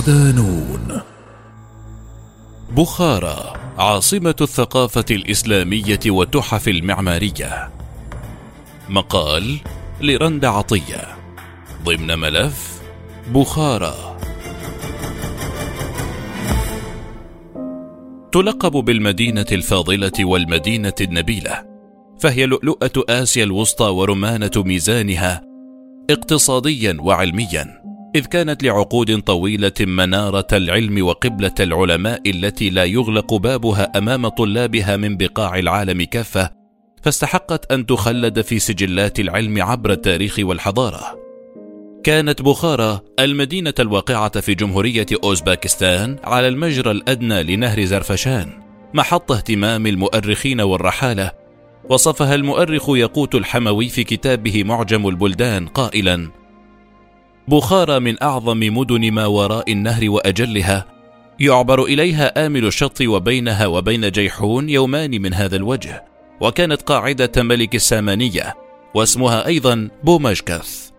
ودانون بخارى عاصمة الثقافة الإسلامية والتحف المعمارية. مقال لرند عطية. ضمن ملف بخارى. تلقب بالمدينة الفاضلة والمدينة النبيلة فهي لؤلؤة آسيا الوسطى ورمانة ميزانها اقتصاديا وعلميا. إذ كانت لعقود طويلة منارة العلم وقبلة العلماء التي لا يغلق بابها أمام طلابها من بقاع العالم كافة فاستحقت أن تخلد في سجلات العلم عبر التاريخ والحضارة. كانت بخارى المدينة الواقعة في جمهورية أوزباكستان على المجرى الأدنى لنهر زرفشان محط اهتمام المؤرخين والرحالة. وصفها المؤرخ يقوت الحموي في كتابه معجم البلدان قائلا بخارى من أعظم مدن ما وراء النهر وأجلها يعبر إليها آمل الشط وبينها وبين جيحون يومان من هذا الوجه وكانت قاعدة ملك السامانية واسمها أيضا بومشكث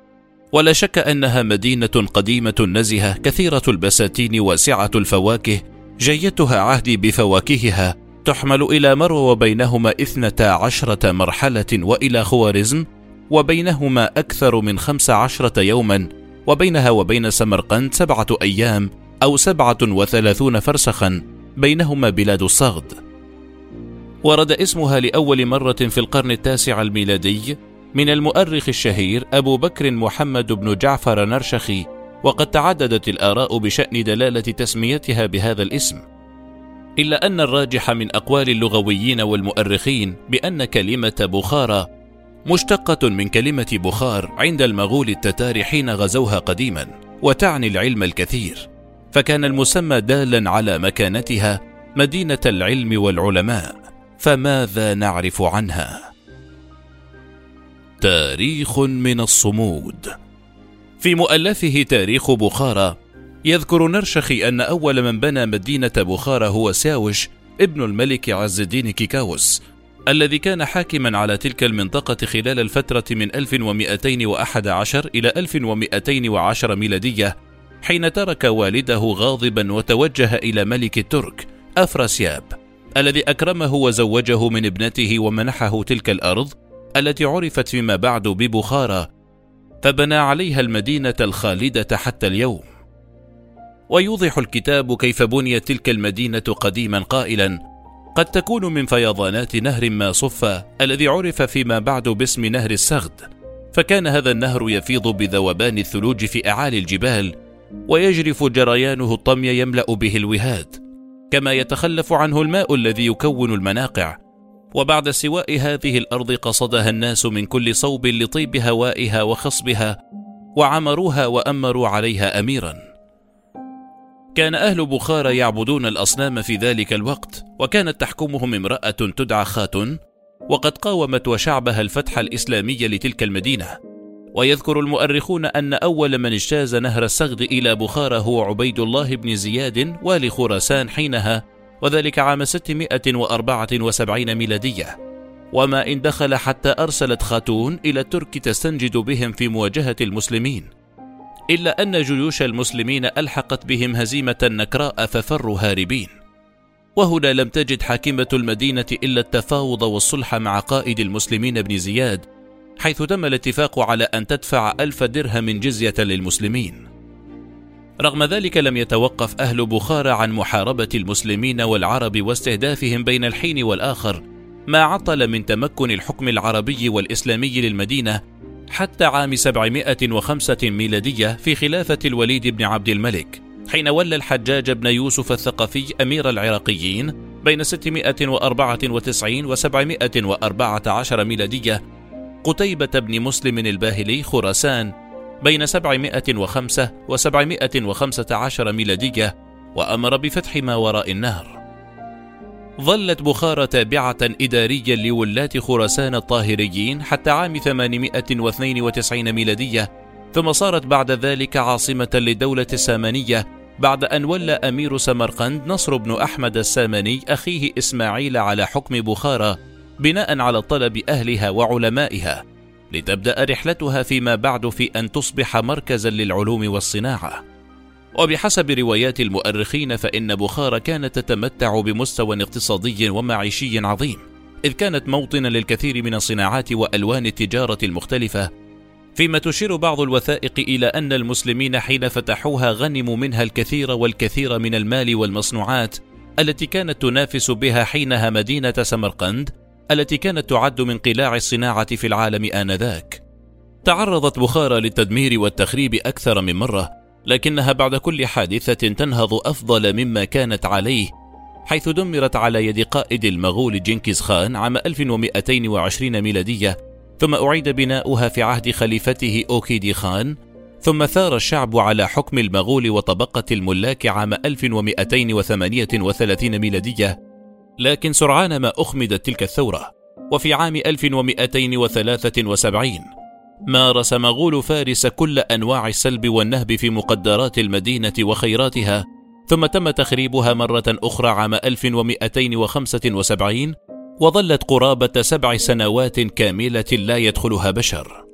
ولا شك أنها مدينة قديمة نزهة كثيرة البساتين واسعة الفواكه جيدتها عهدي بفواكهها تحمل إلى مرو وبينهما إثنتا عشرة مرحلة وإلى خوارزم وبينهما أكثر من خمس عشرة يوما وبينها وبين سمرقند سبعة أيام أو سبعة وثلاثون فرسخا بينهما بلاد الصغد. ورد اسمها لأول مرة في القرن التاسع الميلادي من المؤرخ الشهير أبو بكر محمد بن جعفر نرشخي وقد تعددت الآراء بشأن دلالة تسميتها بهذا الاسم. إلا أن الراجح من أقوال اللغويين والمؤرخين بأن كلمة بخارى مشتقة من كلمة بخار عند المغول التتار حين غزوها قديما وتعني العلم الكثير فكان المسمى دالا على مكانتها مدينة العلم والعلماء فماذا نعرف عنها؟ تاريخ من الصمود في مؤلفه تاريخ بخارى يذكر نرشخي أن أول من بنى مدينة بخارى هو ساوش ابن الملك عز الدين كيكاوس الذي كان حاكما على تلك المنطقة خلال الفترة من 1211 إلى 1210 ميلادية حين ترك والده غاضبا وتوجه إلى ملك الترك أفراسياب الذي أكرمه وزوجه من ابنته ومنحه تلك الأرض التي عرفت فيما بعد ببخارى فبنى عليها المدينة الخالدة حتى اليوم. ويوضح الكتاب كيف بنيت تلك المدينة قديما قائلا قد تكون من فيضانات نهر ما صف الذي عرف فيما بعد باسم نهر السغد فكان هذا النهر يفيض بذوبان الثلوج في أعالي الجبال ويجرف جريانه الطمي يملأ به الوهاد كما يتخلف عنه الماء الذي يكون المناقع. وبعد سواء هذه الأرض قصدها الناس من كل صوب لطيب هوائها وخصبها وعمروها وأمروا عليها اميرا. كان أهل بخارى يعبدون الأصنام في ذلك الوقت وكانت تحكمهم امرأة تدعى خاتن وقد قاومت وشعبها الفتح الإسلامي لتلك المدينة. ويذكر المؤرخون أن أول من اجتاز نهر السغد إلى بخارى هو عبيد الله بن زياد والي خراسان حينها وذلك عام 674 ميلادية. وما إن دخل حتى أرسلت خاتون إلى الترك تستنجد بهم في مواجهة المسلمين. إلا أن جيوش المسلمين ألحقت بهم هزيمة نكراء ففروا هاربين. وهنا لم تجد حاكمة المدينة إلا التفاوض والصلح مع قائد المسلمين بن زياد حيث تم الاتفاق على أن تدفع ألف درهم جزية للمسلمين. رغم ذلك لم يتوقف أهل بخارى عن محاربة المسلمين والعرب واستهدافهم بين الحين والآخر ما عطل من تمكن الحكم العربي والإسلامي للمدينة حتى عام 705 ميلادية في خلافة الوليد بن عبد الملك حين ولى الحجاج بن يوسف الثقفي أمير العراقيين بين 694 و 714 ميلادية قتيبة بن مسلم الباهلي خراسان بين 705 و 715 ميلادية وأمر بفتح ما وراء النهر. ظلت بخارى تابعة إداريا لولاة خراسان الطاهريين حتى عام 892 ميلادية ثم صارت بعد ذلك عاصمة للدولة السامانية بعد أن ولى أمير سمرقند نصر بن أحمد الساماني أخيه إسماعيل على حكم بخارى بناء على طلب أهلها وعلمائها. لتبدأ رحلتها فيما بعد في أن تصبح مركزا للعلوم والصناعة. وبحسب روايات المؤرخين فإن بخارى كانت تتمتع بمستوى اقتصادي ومعيشي عظيم إذ كانت موطنا للكثير من الصناعات وألوان التجارة المختلفة فيما تشير بعض الوثائق إلى أن المسلمين حين فتحوها غنموا منها الكثير والكثير من المال والمصنوعات التي كانت تنافس بها حينها مدينة سمرقند التي كانت تعد من قلاع الصناعة في العالم آنذاك. تعرضت بخارى للتدمير والتخريب أكثر من مرة، لكنها بعد كل حادثة تنهض أفضل مما كانت عليه، حيث دمرت على يد قائد المغول جنكيز خان عام 1220 ميلادية، ثم أعيد بناؤها في عهد خليفته أوكيدي خان، ثم ثار الشعب على حكم المغول وطبقة الملاك عام 1238 ميلادية لكن سرعان ما أخمدت تلك الثورة وفي عام 1273 مارس مغول فارس كل أنواع السلب والنهب في مقدرات المدينة وخيراتها ثم تم تخريبها مرة أخرى عام 1275 وظلت قرابة سبع سنوات كاملة لا يدخلها بشر.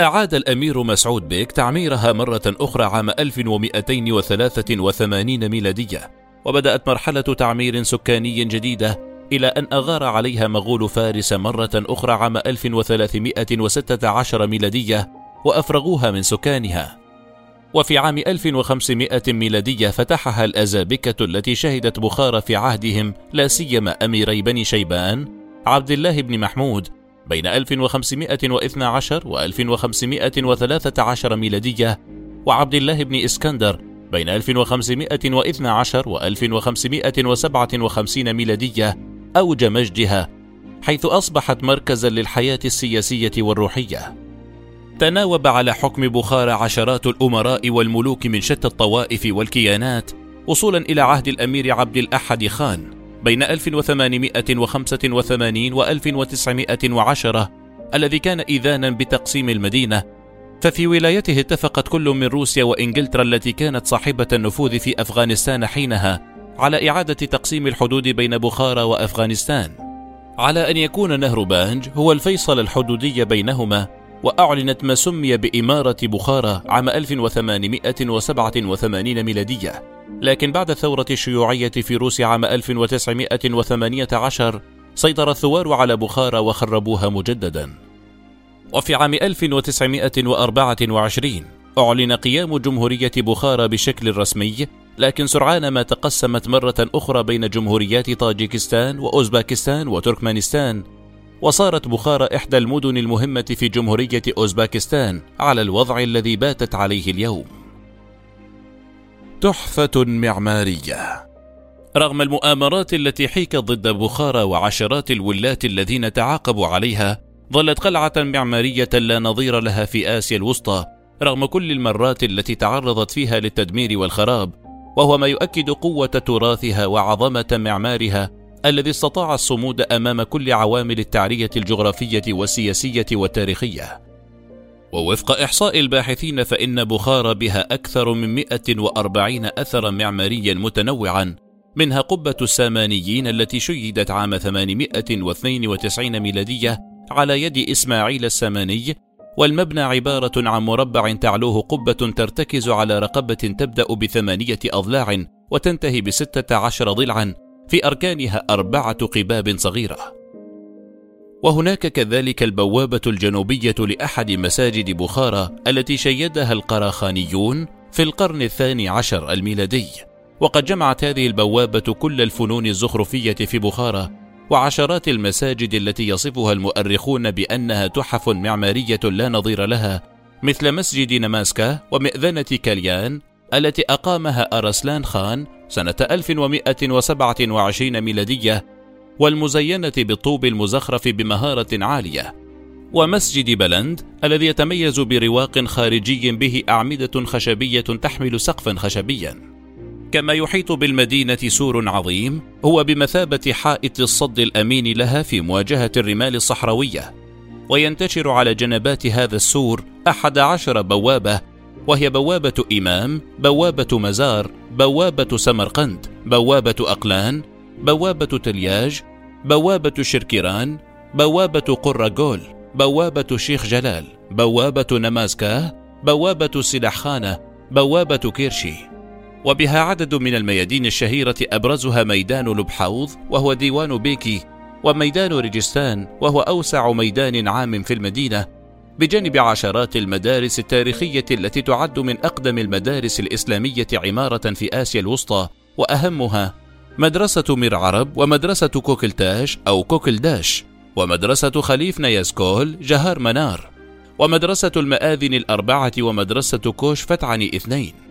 أعاد الأمير مسعود بيك تعميرها مرة أخرى عام 1283 ميلادية وبدأت مرحلة تعمير سكاني جديدة إلى أن أغار عليها مغول فارس مرة أخرى عام 1316 ميلادية وأفرغوها من سكانها. وفي عام 1500 ميلادية فتحها الأزابكة التي شهدت بخارى في عهدهم لا سيما أميري بني شيبان عبد الله بن محمود بين 1512 و 1513 ميلادية وعبد الله بن إسكندر بين 1512 و 1557 ميلادية أوج مجدها حيث أصبحت مركزا للحياة السياسية والروحية. تناوب على حكم بخارى عشرات الأمراء والملوك من شتى الطوائف والكيانات وصولا إلى عهد الأمير عبد الأحد خان بين 1885 و 1910 الذي كان إذانا بتقسيم المدينة. ففي ولايته اتفقت كل من روسيا وإنجلترا التي كانت صاحبة النفوذ في أفغانستان حينها على إعادة تقسيم الحدود بين بخارى وأفغانستان. على أن يكون نهر بانج هو الفيصل الحدودي بينهما وأعلنت ما سمي بإمارة بخارى عام 1887 ميلادية. لكن بعد الثورة الشيوعية في روسيا عام 1918 سيطر الثوار على بخارى وخربوها مجددا. وفي عام 1924 أعلن قيام جمهورية بخارى بشكل رسمي لكن سرعان ما تقسمت مرة أخرى بين جمهوريات طاجيكستان وأوزباكستان وتركمانستان وصارت بخارى إحدى المدن المهمة في جمهورية أوزباكستان على الوضع الذي باتت عليه اليوم. تحفة معمارية. رغم المؤامرات التي حيكت ضد بخارى وعشرات الولاة الذين تعاقبوا عليها ظلت قلعة معمارية لا نظير لها في آسيا الوسطى رغم كل المرات التي تعرضت فيها للتدمير والخراب. وهو ما يؤكد قوة تراثها وعظمة معمارها الذي استطاع الصمود أمام كل عوامل التعرية الجغرافية والسياسية والتاريخية. ووفق إحصاء الباحثين فإن بخارى بها أكثر من 140 أثرا معماريا متنوعا منها قبة السامانيين التي شيدت عام 892 ميلادية على يد إسماعيل الساماني والمبنى عبارة عن مربع تعلوه قبة ترتكز على رقبة تبدأ بثمانية أضلاع وتنتهي بستة عشر ضلعا في أركانها أربعة قباب صغيرة. وهناك كذلك البوابة الجنوبية لأحد مساجد بخارى التي شيدها القراخانيون في القرن الثاني عشر الميلادي. وقد جمعت هذه البوابة كل الفنون الزخرفية في بخارى وعشرات المساجد التي يصفها المؤرخون بأنها تحف معمارية لا نظير لها مثل مسجد نماسكا ومئذنة كاليان التي أقامها أرسلان خان سنة 1127 ميلادية والمزينة بالطوب المزخرف بمهارة عالية. ومسجد بلند الذي يتميز برواق خارجي به أعمدة خشبية تحمل سقفا خشبيا. كما يحيط بالمدينة سور عظيم هو بمثابة حائط الصد الأمين لها في مواجهة الرمال الصحراوية. وينتشر على جنبات هذا السور أحد عشر بوابة وهي بوابة إمام بوابة مزار بوابة سمرقند بوابة أقلان بوابة تلياج بوابة شركيران بوابة قرغول بوابة شيخ جلال بوابة نمازكاه بوابة سلاحخانة بوابة كيرشي. وبها عدد من الميادين الشهيرة أبرزها ميدان لبحوظ وهو ديوان بيكي وميدان ريجستان وهو أوسع ميدان عام في المدينة بجانب عشرات المدارس التاريخية التي تعد من أقدم المدارس الإسلامية عمارة في آسيا الوسطى وأهمها مدرسة مير عرب ومدرسة كوكلتاش أو كوكلداش ومدرسة خليف نياسكول جهار منار ومدرسة المآذن الأربعة ومدرسة كوش وتعني اثنين.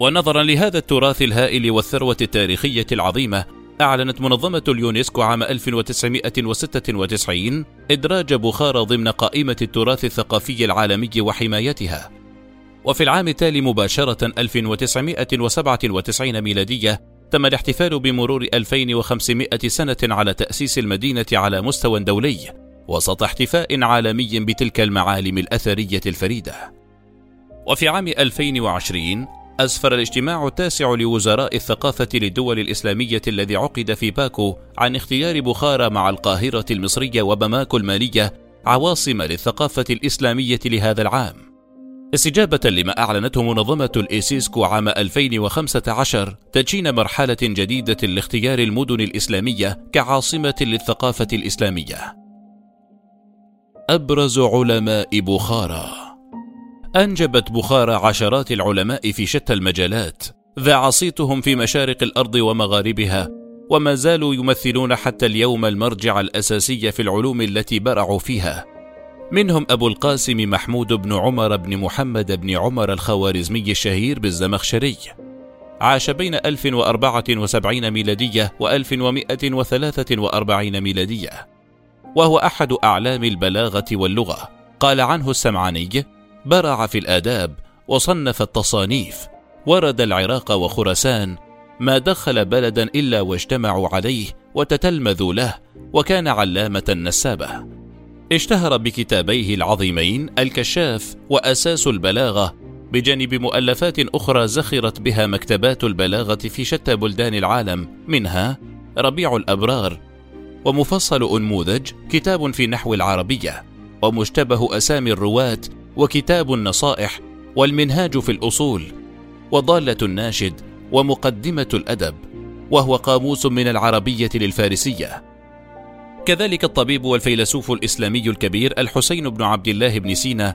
ونظرا لهذا التراث الهائل والثروة التاريخية العظيمة أعلنت منظمة اليونسكو عام 1996 إدراج بخارى ضمن قائمة التراث الثقافي العالمي وحمايتها. وفي العام التالي مباشرة 1997 ميلادية تم الاحتفال بمرور 2500 سنة على تأسيس المدينة على مستوى دولي وسط احتفاء عالمي بتلك المعالم الأثرية الفريدة. وفي عام 2020 أسفر الاجتماع التاسع لوزراء الثقافة للدول الإسلامية الذي عقد في باكو عن اختيار بخارى مع القاهرة المصرية وبماكو المالية عواصم للثقافة الإسلامية لهذا العام. استجابة لما أعلنته منظمة الإيسيسكو عام 2015 تدشين مرحلة جديدة لاختيار المدن الإسلامية كعاصمة للثقافة الإسلامية. أبرز علماء بخارى أنجبت بخارى عشرات العلماء في شتى المجالات ذاع صيتهم في مشارق الأرض ومغاربها وما زالوا يمثلون حتى اليوم المرجع الأساسي في العلوم التي برعوا فيها. منهم أبو القاسم محمود بن عمر بن محمد بن عمر الخوارزمي الشهير بالزمخشري. عاش بين 1074 ميلادية و 1143 ميلادية. وهو أحد أعلام البلاغة واللغة. قال عنه السمعاني برع في الآداب وصنف التصانيف ورد العراق وخراسان ما دخل بلدا إلا واجتمعوا عليه وتتلمذوا له وكان علامة نسابة اشتهر بكتابيه العظيمين الكشاف وأساس البلاغة بجانب مؤلفات أخرى زخرت بها مكتبات البلاغة في شتى بلدان العالم منها ربيع الأبرار ومفصل أنموذج كتاب في نحو العربية ومشتبه أسامي الرواة وكتاب النصائح والمنهاج في الأصول وضالة الناشد ومقدمة الأدب وهو قاموس من العربية للفارسية. كذلك الطبيب والفيلسوف الإسلامي الكبير الحسين بن عبد الله بن سينا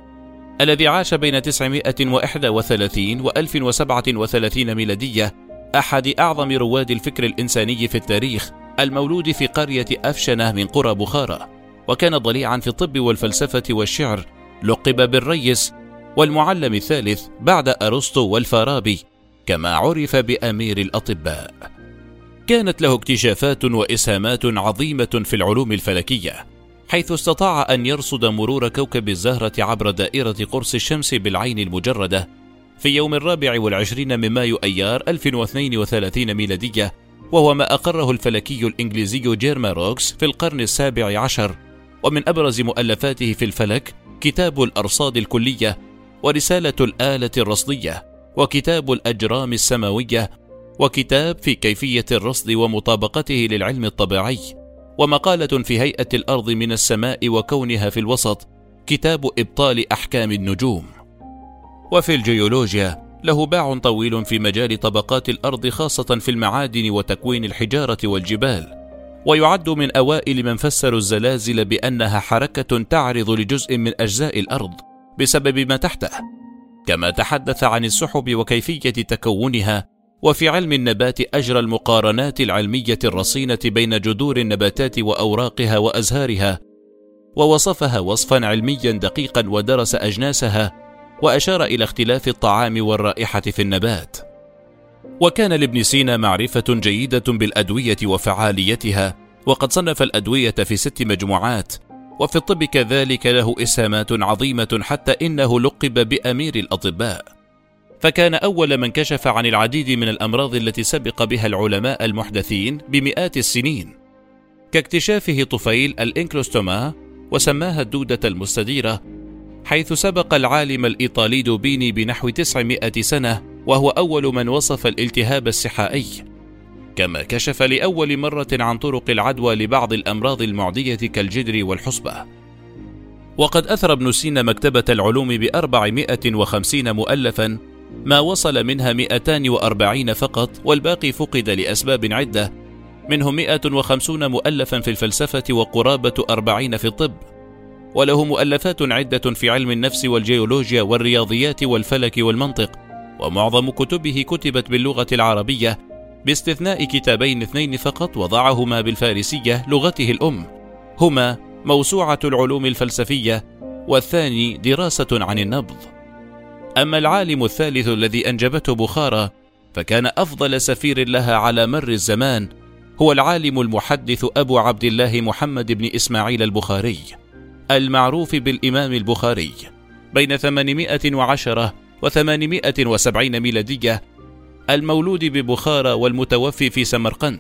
الذي عاش بين 931 و 1037 ميلادية أحد أعظم رواد الفكر الإنساني في التاريخ المولود في قرية أفشنة من قرى بخارى وكان ضليعا في الطب والفلسفة والشعر لقب بالريس والمعلم الثالث بعد أرسطو والفارابي كما عرف بأمير الأطباء. كانت له اكتشافات وإسهامات عظيمة في العلوم الفلكية حيث استطاع أن يرصد مرور كوكب الزهرة عبر دائرة قرص الشمس بالعين المجردة في يوم الرابع والعشرين من مايو أيار 1032 ميلادية وهو ما أقره الفلكي الإنجليزي جيرما روكس في القرن السابع عشر ومن أبرز مؤلفاته في الفلك كتاب الأرصاد الكلية ورسالة الآلة الرصدية وكتاب الأجرام السماوية وكتاب في كيفية الرصد ومطابقته للعلم الطبيعي ومقالة في هيئة الأرض من السماء وكونها في الوسط كتاب إبطال أحكام النجوم. وفي الجيولوجيا له باع طويل في مجال طبقات الأرض خاصة في المعادن وتكوين الحجارة والجبال. ويعد من أوائل من فسروا الزلازل بأنها حركة تعرض لجزء من أجزاء الأرض بسبب ما تحته. كما تحدث عن السحب وكيفية تكونها وفي علم النبات أجرى المقارنات العلمية الرصينة بين جذور النباتات وأوراقها وأزهارها ووصفها وصفا علميا دقيقا ودرس أجناسها وأشار إلى اختلاف الطعام والرائحة في النبات. وكان لابن سينا معرفة جيدة بالأدوية وفعاليتها وقد صنف الأدوية في ست مجموعات وفي الطب كذلك له إسهامات عظيمة حتى إنه لقب بأمير الأطباء. فكان أول من كشف عن العديد من الأمراض التي سبق بها العلماء المحدثين بمئات السنين. كاكتشافه طفيل الإنكلوستوما وسماها الدودة المستديرة حيث سبق العالم الإيطالي دوبيني بنحو 900 سنة وهو أول من وصف الالتهاب السحائي كما كشف لأول مرة عن طرق العدوى لبعض الأمراض المعدية كالجدر والحصبة. وقد أثر ابن سينا مكتبة العلوم بأربعمائة وخمسين مؤلفا ما وصل منها 240 فقط والباقي فقد لأسباب عدة منهم 150 مؤلفا في الفلسفة وقرابة 40 في الطب. وله مؤلفات عدة في علم النفس والجيولوجيا والرياضيات والفلك والمنطق. ومعظم كتبه كتبت باللغة العربية باستثناء كتابين اثنين فقط وضعهما بالفارسية لغته الأم. هما موسوعة العلوم الفلسفية والثاني دراسة عن النبض. أما العالم الثالث الذي أنجبته بخارى فكان أفضل سفير لها على مر الزمان هو العالم المحدث أبو عبد الله محمد بن إسماعيل البخاري المعروف بالإمام البخاري بين 810 و 870 ميلادية المولود ببخارى والمتوفي في سمرقند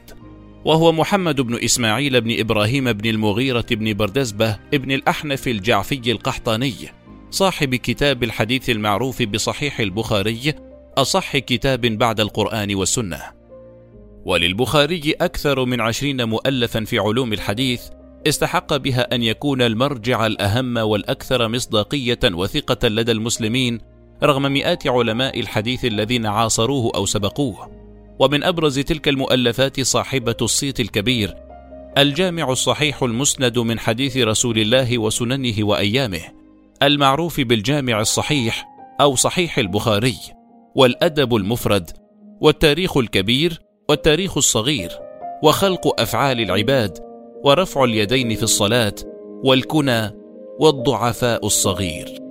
وهو محمد بن إسماعيل بن إبراهيم بن المغيرة بن بردزبة ابن الأحنف الجعفي القحطاني صاحب كتاب الحديث المعروف بصحيح البخاري أصح كتاب بعد القرآن والسنة. وللبخاري أكثر من عشرين مؤلفا في علوم الحديث استحق بها أن يكون المرجع الأهم والأكثر مصداقية وثقة لدى المسلمين رغم مئات علماء الحديث الذين عاصروه أو سبقوه. ومن أبرز تلك المؤلفات صاحبة الصيت الكبير الجامع الصحيح المسند من حديث رسول الله وسننه وأيامه المعروف بالجامع الصحيح أو صحيح البخاري والأدب المفرد والتاريخ الكبير والتاريخ الصغير وخلق أفعال العباد ورفع اليدين في الصلاة والكنى والضعفاء الصغير.